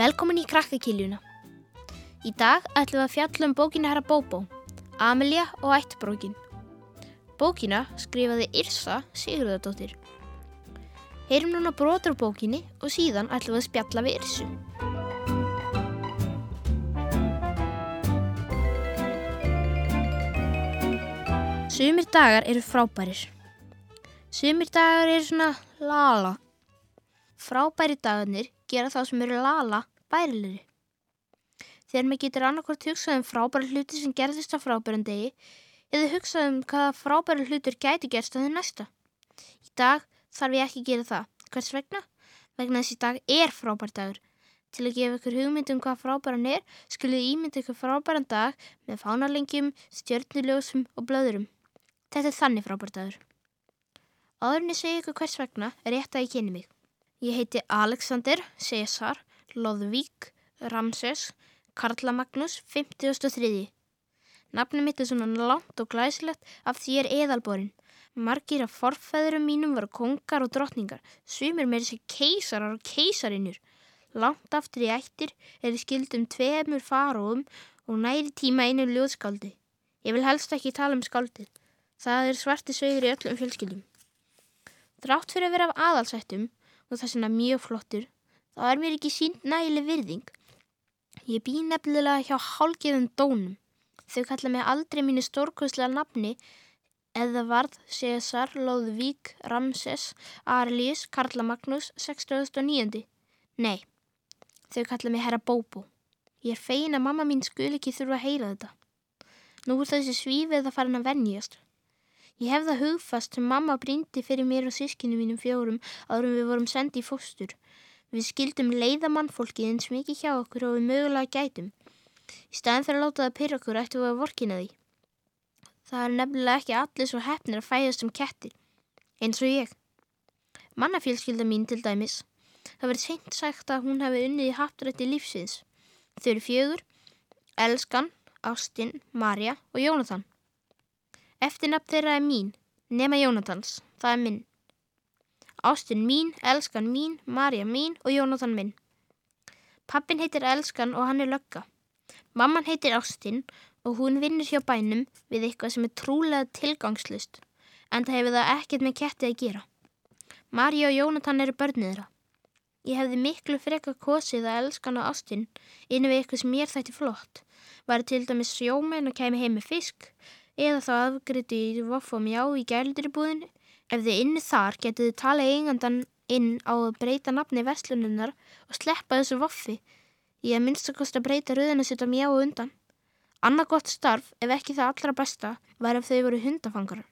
Velkomin í krakkakiljuna. Í dag ætlum við að fjalla um bókina Herra Bóbó, Amelia og Ættbrókin. Bókina skrifaði Irsa Sigurðardóttir. Heyrum núna brotur bókinni og síðan ætlum við að spjalla við Irsu. Sumir dagar eru frábærir. Sumir dagar eru svona lala. Frábæri dagarnir gera þá sem eru lala bærilegri. Þegar maður getur annarkort hugsað um frábæri hluti sem gerðist á frábæran degi eða hugsað um hvaða frábæri hlutur gæti gerst á því næsta. Í dag þarf ég ekki að gera það. Hvers vegna? Vegna þessi dag er frábær dagur. Til að gefa ykkur hugmynd um hvað frábæran er, skulið ímynda ykkur frábæran dag með fánalengjum, stjörnuljósum og blöðurum. Þetta er þannig frábær dagur. Áðurinn ég segja ykkur hvers vegna er rétt að ég kynni mig. Ég heiti Alexander, Cesar, Lóðvík, Ramses, Karla Magnús, 53. Nafnum mitt er svona langt og glæsilegt af því ég er eðalborinn. Margir af forfæðurum mínum voru kongar og drottningar, sumir með þessi keisarar og keisarinnur. Langt aftur í ættir er skildum tveimur faróum og næri tíma einu ljóðskáldi. Ég vil helst ekki tala um skáldið. Það er svarti sögur í öllum fjölskyldum. Drátt fyrir að vera af aðalsættum og það er mjög flottur, þá er mér ekki sínt nægileg virðing. Ég bý nefnilega hjá hálgeðum dónum. Þau kalla mig aldrei mínu stórkvæslega nafni eða varð César, Lóðvík, Ramses, Arlius, Karla Magnús, 1609. Nei, þau kalla mig herra Bóbó. Ég er fegin að mamma mín skul ekki þurfa að heyra þetta. Nú er þessi svífið að fara hann að venjast. Ég hef það hugfast sem mamma brindi fyrir mér og sískinu mínum fjórum árum við vorum sendið í fóstur. Við skildum leiðamann fólkið eins mikið hjá okkur og við mögulega gætum. Í staðin fyrir að láta það pyrra okkur ættum við að vorkina því. Það er nefnilega ekki allir svo hefnir að fæðast um kettir. Eins og ég. Mannafélskilda mín til dæmis. Það verið seint sagt að hún hefði unnið í hapturætti lífsins. Þau eru fjögur, Elskan, Ástin, Marja og Jónatan. Eftirnafn þeirra er mín, nema Jónatans, það er minn. Ástin mín, Elskan mín, Marja mín og Jónatan minn. Pappin heitir Elskan og hann er lögga. Mamman heitir Ástin og hún vinnur hjá bænum við eitthvað sem er trúlega tilgangslust, en það hefur það ekkert með kettið að gera. Marja og Jónatan eru börnið þeirra. Ég hefði miklu freka kosið að Elskan og Ástin inn við eitthvað sem ég þætti flott. Var til dæmis sjómen og kemi heim með fisk eða þá afgriði í voffum já í gældiribúðinu. Ef þið inni þar getið þið tala eigandan inn á að breyta nafni vestlununnar og sleppa þessu voffi. Minnst að kosta að breyta rauðinu sitt á mjá og undan. Anna gott starf, ef ekki það allra besta, var ef þau voru hundafangar.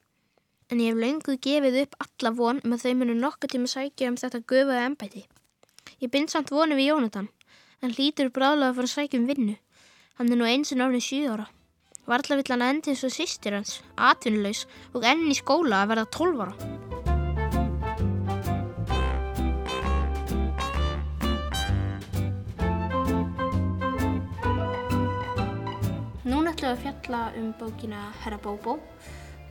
En ég hef launguð gefið upp alla von um þau munu nokkuð tíma sækja um þetta gufaða ennbæti. Ég bind samt vonu við Jónatan. Hann hlýtur bráðlega að fara að sækja um vinnu. Hann er nú eins og náttúrulega 7 ára. Varðla vill hann endi eins og sýstir hans, atvinnulegs og enn í skóla að verða 12 ára. Núna ætlum við að fjalla um bókina Herra Bóbó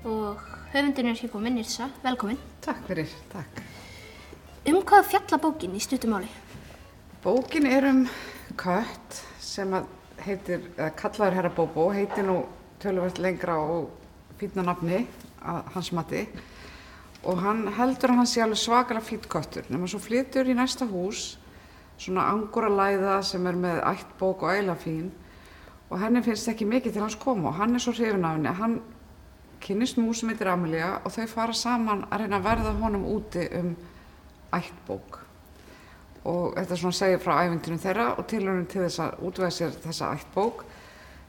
og höfundin er hér komin, Nirsa. Velkomin. Takk fyrir, takk. Um hvað fjalla bókin í stuttumáli? Bókin er um kött sem að heitir, eða kallaður herra Bóbó, heitir nú töluvert lengra og fýtna nafni að hans mati. Og hann heldur að hann sé alveg svakalega fýtt köttur nema svo flytur í næsta hús svona angura læða sem er með ættbók og æla fín. Og henni finnst ekki mikið til hans koma og hann er svo hrifin af henni. Hann kynist mús sem heitir Amelia og þau fara saman að reyna að verða honum úti um ættbók og þetta er svona segja frá æfintinu þeirra og tilhörnum til þess að útvega sér þessa ættbók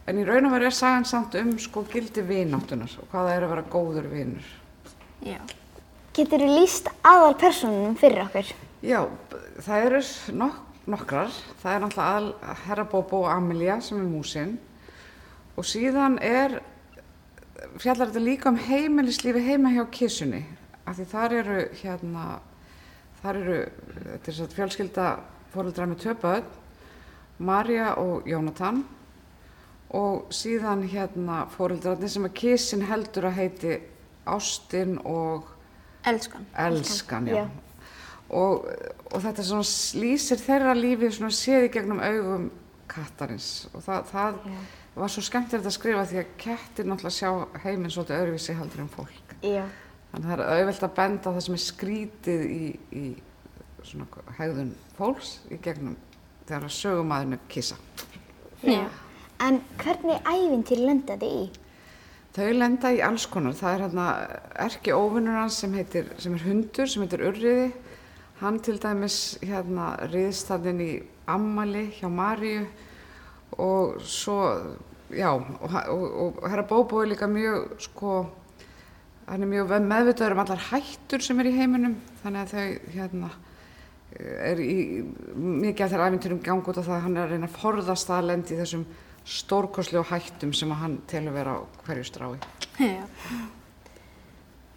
en í raun og veru er sagan samt um sko gildi vináttunar og hvaða er að vera góður vinur. Já. Getur þú líst aðal personunum fyrir okkur? Já, það eru nok nokkrar. Það er náttúrulega aðal Herra Bobo og Amelia sem er músin. Og síðan er fjallar þetta líka um heimilislífi heima hjá kissunni. Af því þar eru hérna þar eru, þetta er svo fjölskylda fóröldra með töpöð Marja og Jónatan og síðan hérna fóröldrarnir sem að kissin heldur að heiti Ástin og Elskan. Elskan, já. Já. og, og þetta svona lýsir þeirra lífi svona séð í gegnum augum kattarins og það, það var svo skemmtilegt að skrifa því að kettir náttúrulega sjá heiminn svolítið öðruvísi heldur en fólk. Já. Þannig að það er auðvelt að benda á það sem er skrítið í, í svona hegðun fólks í gegnum þegar sögumæðinu kissa. Já. En hvernig ævintýr lenda þið í? Þau lenda í alls konar. Það er hérna erki óvinnur hans sem, heitir, sem er hundur, sem heitir Urriði. Hann til dæmis hérna riðst hann inn í ammali hjá Maríu og svo, já, og, og, og herra Bóbó er líka mjög, sko, hann er mjög meðvitaður um allar hættur sem er í heiminum, þannig að þau, hérna, er í mikið af þeirra æfinturum gang út af það að hann er að reyna að forðast að lendi þessum stórkoslu og hættum sem að hann telur vera á hverju strái. Já.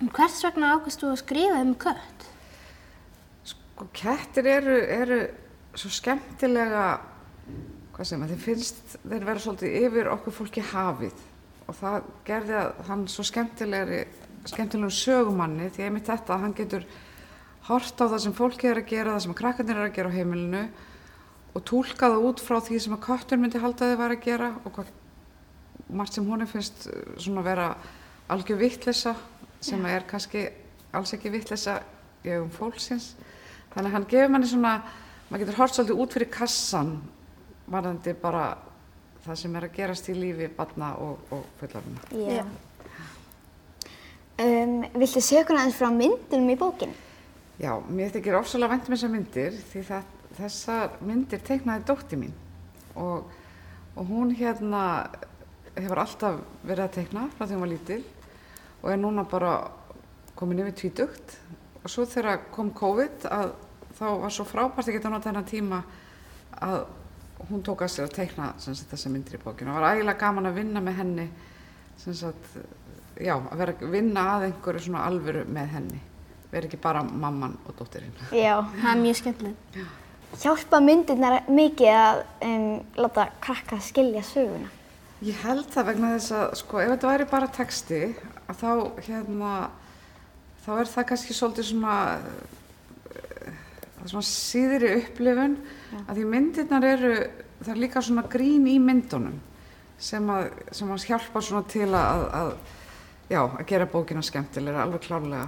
En hvers vegna ákast þú að skrifa um kött? Sko, kettir eru, eru svo skemmtilega, hvað sem að þeir finnst, þeir vera svolítið yfir okkur fólki hafið og það gerði að hann svo skemmtilegri, skemmtilegum sögumanni því einmitt þetta að hann getur hort á það sem fólki er að gera, það sem krakkarnir er að gera á heimilinu og túlka það út frá því sem að köttur myndi halda þið var að gera og hvað margt sem honum finnst uh, svona vera algjör vittlisa sem er kannski alls ekki vittlisa í augum fólksins þannig að hann gefur manni svona maður getur hort svolítið út fyrir kassan varðandi bara það sem er að gerast í lífi barna og, og fullarina. Já. Um, viltu segja okkur aðeins frá myndunum í bókin? Já, mér þykir ofsalega vænt um þessar myndir því það, þessar myndir teiknaði dótti mín og, og hún hérna hefur alltaf verið að teikna frá því hún var lítil og er núna bara komin yfir tvítugt og svo þegar kom COVID að þá var svo frábært að geta nota þennan tíma að hún tók að sér að teikna sagt, þessar myndir í bókinu og var ægilega gaman að vinna með henni sem sagt, já, að vera að vinna að einhverju svona alvöru með henni vera ekki bara mamman og dóttirinn. Já. Það er mjög skemmtilegt. Hjálpa myndirnar mikið að um, láta krakka skilja söguna? Ég held það vegna þess að, sko, ef þetta væri bara texti, að þá, hérna, þá er það kannski svolítið svona, eh, svona síðri upplifun, að því myndirnar eru, það er líka svona grín í myndunum sem að, sem að hjálpa svona til að, að, já, að gera bókina skemmtilega, alveg klárlega.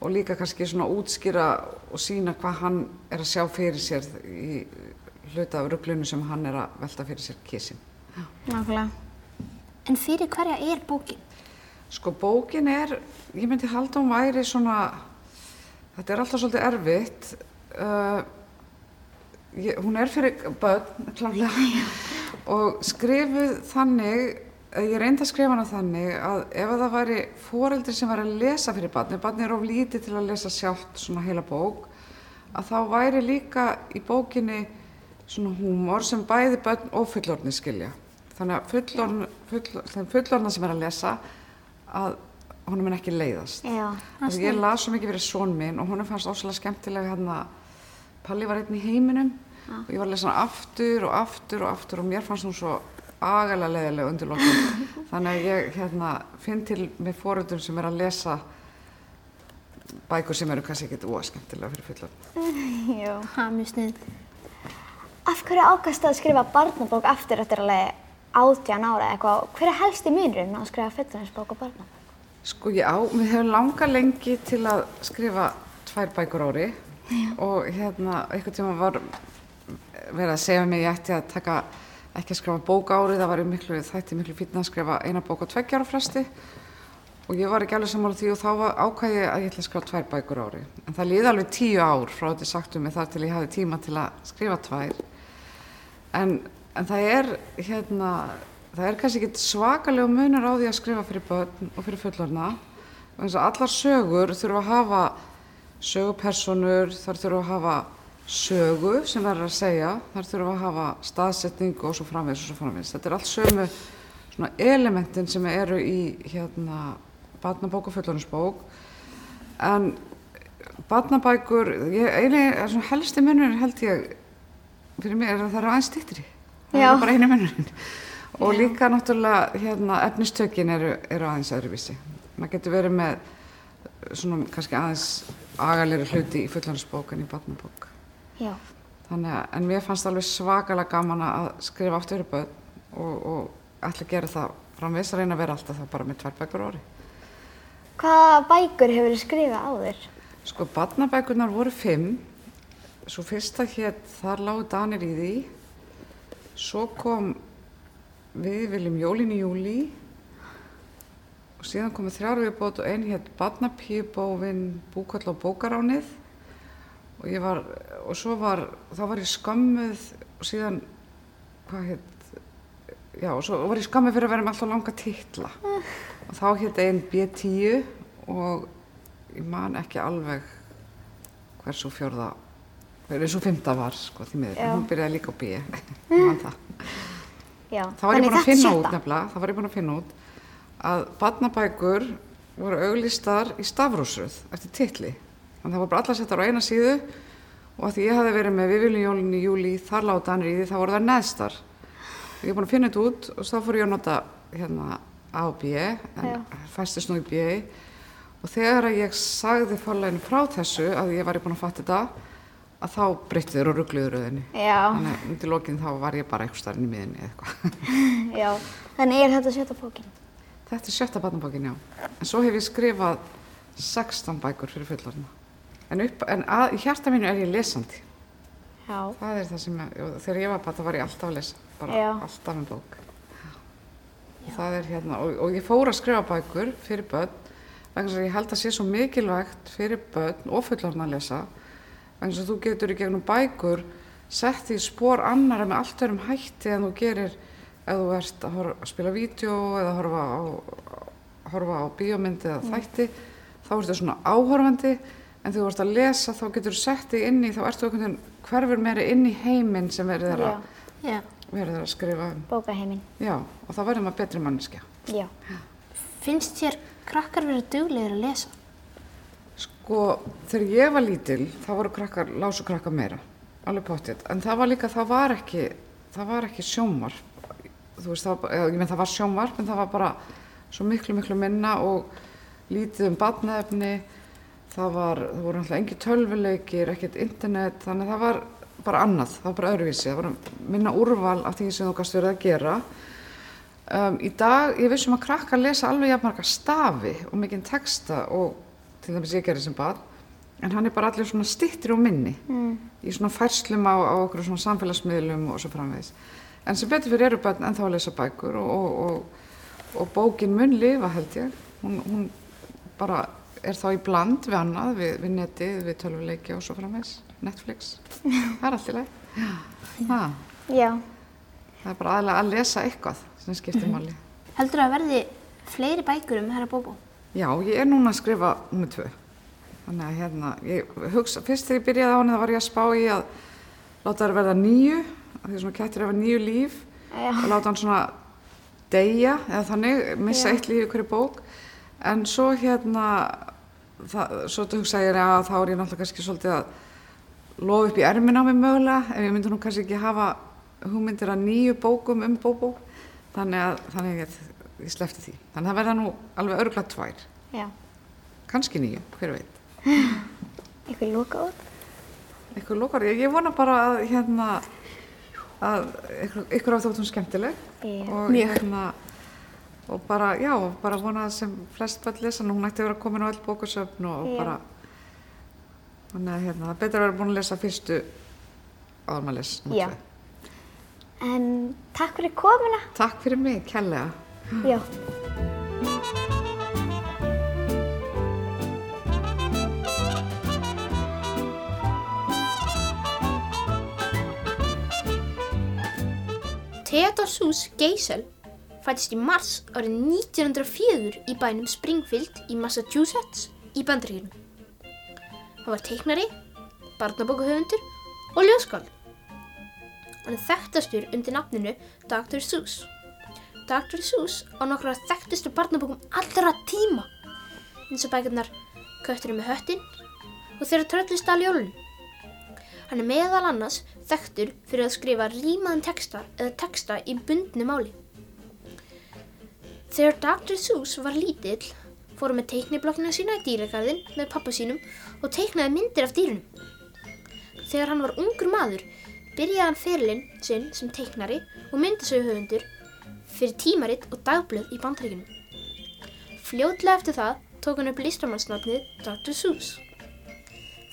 Og líka kannski svona útskýra og sína hvað hann er að sjá fyrir sér í hluta af rugglunu sem hann er að velta fyrir sér kísin. Nákvæmlega. En fyrir hverja er bókin? Sko bókin er, ég myndi halda hún væri svona, þetta er alltaf svolítið erfitt, uh, ég, hún er fyrir börn, klálega, og skrifuð þannig, ég reyndi að skrifa hana þannig að ef að það væri foreldri sem væri að lesa fyrir barni, barni er of lítið til að lesa sjálft svona heila bók, að þá væri líka í bókinni svona húmor sem bæði börn og fullorðni skilja. Þannig að fullorðn, full, þeim fullorðna sem er að lesa að honum er ekki leiðast. Já. Þannig að ég las svo mikið fyrir són minn og honum fannst ósala skemmtilega hérna Palli var einn í heiminum og ég var að lesa hana aftur og aftur og aftur og mér fannst hún svo agalega leiðilega undir lokum. Þannig að ég hérna finn til með fóröldum sem er að lesa bækur sem eru kannski ekkert óskemmtilega fyrir fullorðna. Já. Það er mjög snið. Af hverju ákast að skrifa barnabók aftur eftir alveg átján ára eitthvað? Hver er helsti munurinn á að skrifa fullorðinsbók og barnabók? Sko já, við hefum langa lengi til að skrifa tvær bækur ári og hérna einhvern tíma var verið að segja mig ég ætti að taka ekki að skrifa bók á ári, það var miklu, þætti miklu fítna að skrifa eina bók á tveggjára fresti og ég var ekki alveg sammála því og þá ákvæði ég að ég ætla að skrifa tvær bækur ári. En það líði alveg tíu ár frá þetta sagt um mig þar til ég hafði tíma til að skrifa tvær. En, en það er hérna, það er kannski ekki svakalega munur á því að skrifa fyrir börn og fyrir fullorna. Allar sögur þurfa að hafa sögupersonur, þar þurfa að hafa sögu sem verður að segja, þar þurfa að hafa staðsetningu og svo framvegis og svo framvegis. Þetta er allt sömu elementin sem eru í hérna barnabók og fullorðinsbók. En barnabækur, svona helsti munur held ég fyrir mig er að það eru aðeins styttri. Það Já. er bara einu munurinn. Og líka náttúrulega hérna, efnistökin eru, eru aðeins öðruvísi. Maður getur verið með svona kannski aðeins agalegri hluti í fullaninsbók en í barnabók. Já. Þannig að, en mér fannst alveg svakalega gaman að skrifa aftur fyrir börn og, og ætla að gera það framvegis að reyna að vera alltaf þá bara með tvær bækur á ári. Hvaða bækur hefur þið skrifað áður? Sko, barnabækurnar voru fimm, svo fyrsta hér, þar lágu Danir í því, svo kom við viljum jólin í júli og síðan komið þrjár viðbót og ein hér barnapíubófin, búkall og bókaránið og ég var, og svo var, þá var ég skömmuð og síðan, hvað hétt, já, og svo var ég skömmuð fyrir að vera með alltaf langa titla og þá hétt einn B10 og ég man ekki alveg hversu fjórða, hversu fymta var, sko, því miður, hún byrjaði líka á B. Já. Það var ég búin að finna út nefnilega, það var ég búin að finna út að barnabækur voru auglistar í stafrósröð eftir titli. Að það var bara allar settar á eina síðu og að því ég hafði verið með við viljum jólinn í júli þar láta hann því, þá voru það neðstar. Ég er búin að finna þetta út og þá fór ég að nota hérna A og B, en fæstist nú í B og þegar að ég sagði forleginu frá þessu að ég var búin að fatta þetta að þá breyttu þeir og ruggluðu röðinni. Já. Þannig að undir lokin þá var ég bara eitthvað starfinn í miðinni eða eitthvað. Já. Þannig er þetta sjötta bókin? Þetta er sjötta barnabókin, já. En svo hef ég skrifað 16 bækur fyrir fullorðina. En, upp, en að, í hjarta mínu er ég lesandi. Já. Það er það sem, ég, þegar ég var bara, þá var ég alltaf að lesa. Bara Já. alltaf með bók. Það er hérna, og, og ég fór að skrifa bækur fyrir börn, vegna þess að ég held að sé svo mikilvægt fyrir börn og fullorðina að lesa, vegna þess að þú getur í gegnum bækur sett í spór annara með allt örum hætti en þú gerir ef þú ert að, horfa, að spila vídeo eða horfa á, horfa á bíómyndi eða þætti, þá ertu svona áhorfandi en þú ert að lesa þá getur þú sett þig inn í, þá ertu veginn hverfur meiri inn í heiminn sem verður þeirra Já. Verður að skrifa um. Bókaheimin. Já, og þá verður maður betri manneskja. Já. Finnst þér krakkar verið duglegir að lesa? Sko, þegar ég var lítil, þá voru krakkar, lásu krakkar meira, alveg pottitt. En það var líka, það var ekki, það var ekki sjómar. Þú veist, það, ég menn það var sjómar, en það var bara svo miklu, miklu minna og lítið um badnaefni. Það var, það voru náttúrulega engi tölvuleikir, ekkert internet, þannig að það var bara annað, það var bara öðruvísi. Það var minna úrval af því sem þú gast verið að gera. Um, í dag, ég vissum að krakkar lesa alveg jafn marga stafi og mikinn texta og til dæmis ég gerði sem bad en hann er bara allir svona stittir og minni mm. í svona færslum á, á okkur svona samfélagsmiðlum og svo framvegis en sem betur fyrir eru börn ennþá að lesa bækur og, og, og, og bókin mun lifa held ég hún, hún bara er þá í bland við annað, við, við netið, við tölvuleiki og svo framvegis, Netflix það er allt í leið það, Já. það er bara aðlega að lesa eitthvað sem skiptir máli Heldur að verði fleiri bækur um Herra Bóbó? Já, ég er núna að skrifa nummer tvö. Þannig að hérna, ég hugsa, fyrst þegar ég byrjaði á henni þá var ég að spá í að láta þær verða nýju, af því að svona kettir hafa nýju líf, Já. og láta hann svona deyja, eða þannig, missa Já. eitt líf í hverju bók. En svo hérna, það, svo hugsa ég að þá er ég náttúrulega kannski svolítið að lofa upp í ermin á mig mögulega, ef ég myndi nú kannski ekki hafa hugmyndir að nýju bókum um bóbó, þannig að, þannig ég, ég slefti því. Þannig að það verða nú alveg örgla tvær Já. kannski nýju, hver veit Ykkur loka út? eitthvað lókar, ég, ég vona bara að hérna að ykkur, ykkur á þóttum skemmtileg Já. og hérna og bara, já, bara vona að sem flest bætt lesa, nú hún ætti að vera komin á öll bókusöfn og Já. bara þannig að hérna, það er betra að vera búin að lesa fyrstu áður maður les Já. En takk fyrir komuna. Takk fyrir mig, kærlega Já. Theodor Sus Geisel fættist í mars árið 1904 í bænum Springfield í Massachusetts í Bandaríkjunum. Hann var teiknari, barnabókahöfundur og ljóskald. Hann er þekktastur undir nafninu Dr. Seuss. Dr. Seuss á nokkra þekktustu barnabókum allra tíma eins og bækurnar Kötturinn með höttin og þeirra tröllist að jólun. Hann er meðal annars þekktur fyrir að skrifa rímaðan texta eða texta í bundnu máli. Þegar Dr. Seuss var lítill fór með teikniblokkina sína í dýragarðin með pappa sínum og teiknaði myndir af dýrunum. Þegar hann var ungur maður byrjaði hann ferilinn sinn sem teiknari og myndasöguhöfundur fyrir tímaritt og dagblöð í bandaríkunum. Fljótlega eftir það tók hann upp listamannsnafnið Dr. Seuss.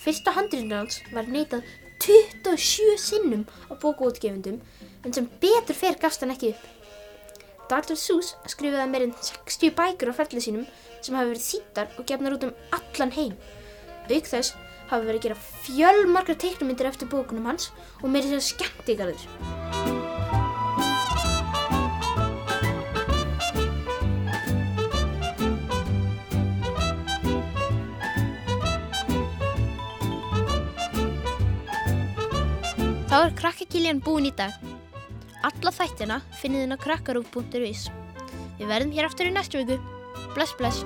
Fyrsta handrýndur hans var neitað 27 sinnum á bókaútgefundum en sem betur fer gafst hann ekki upp. Dr. Seuss skrifaði meirinn 60 bækur á ferli sínum sem hafi verið þýttar og gefnar út um allan heim. Auk þess hafi verið að gera fjölmarkar teiknumindir eftir bókunum hans og meiri sér skemmtigarður. Þá er krakkakiljan búin í dag. Alla þættina finnið þinn á krakkarúf.is. Við verðum hér aftur í næstu viku. Bless, bless.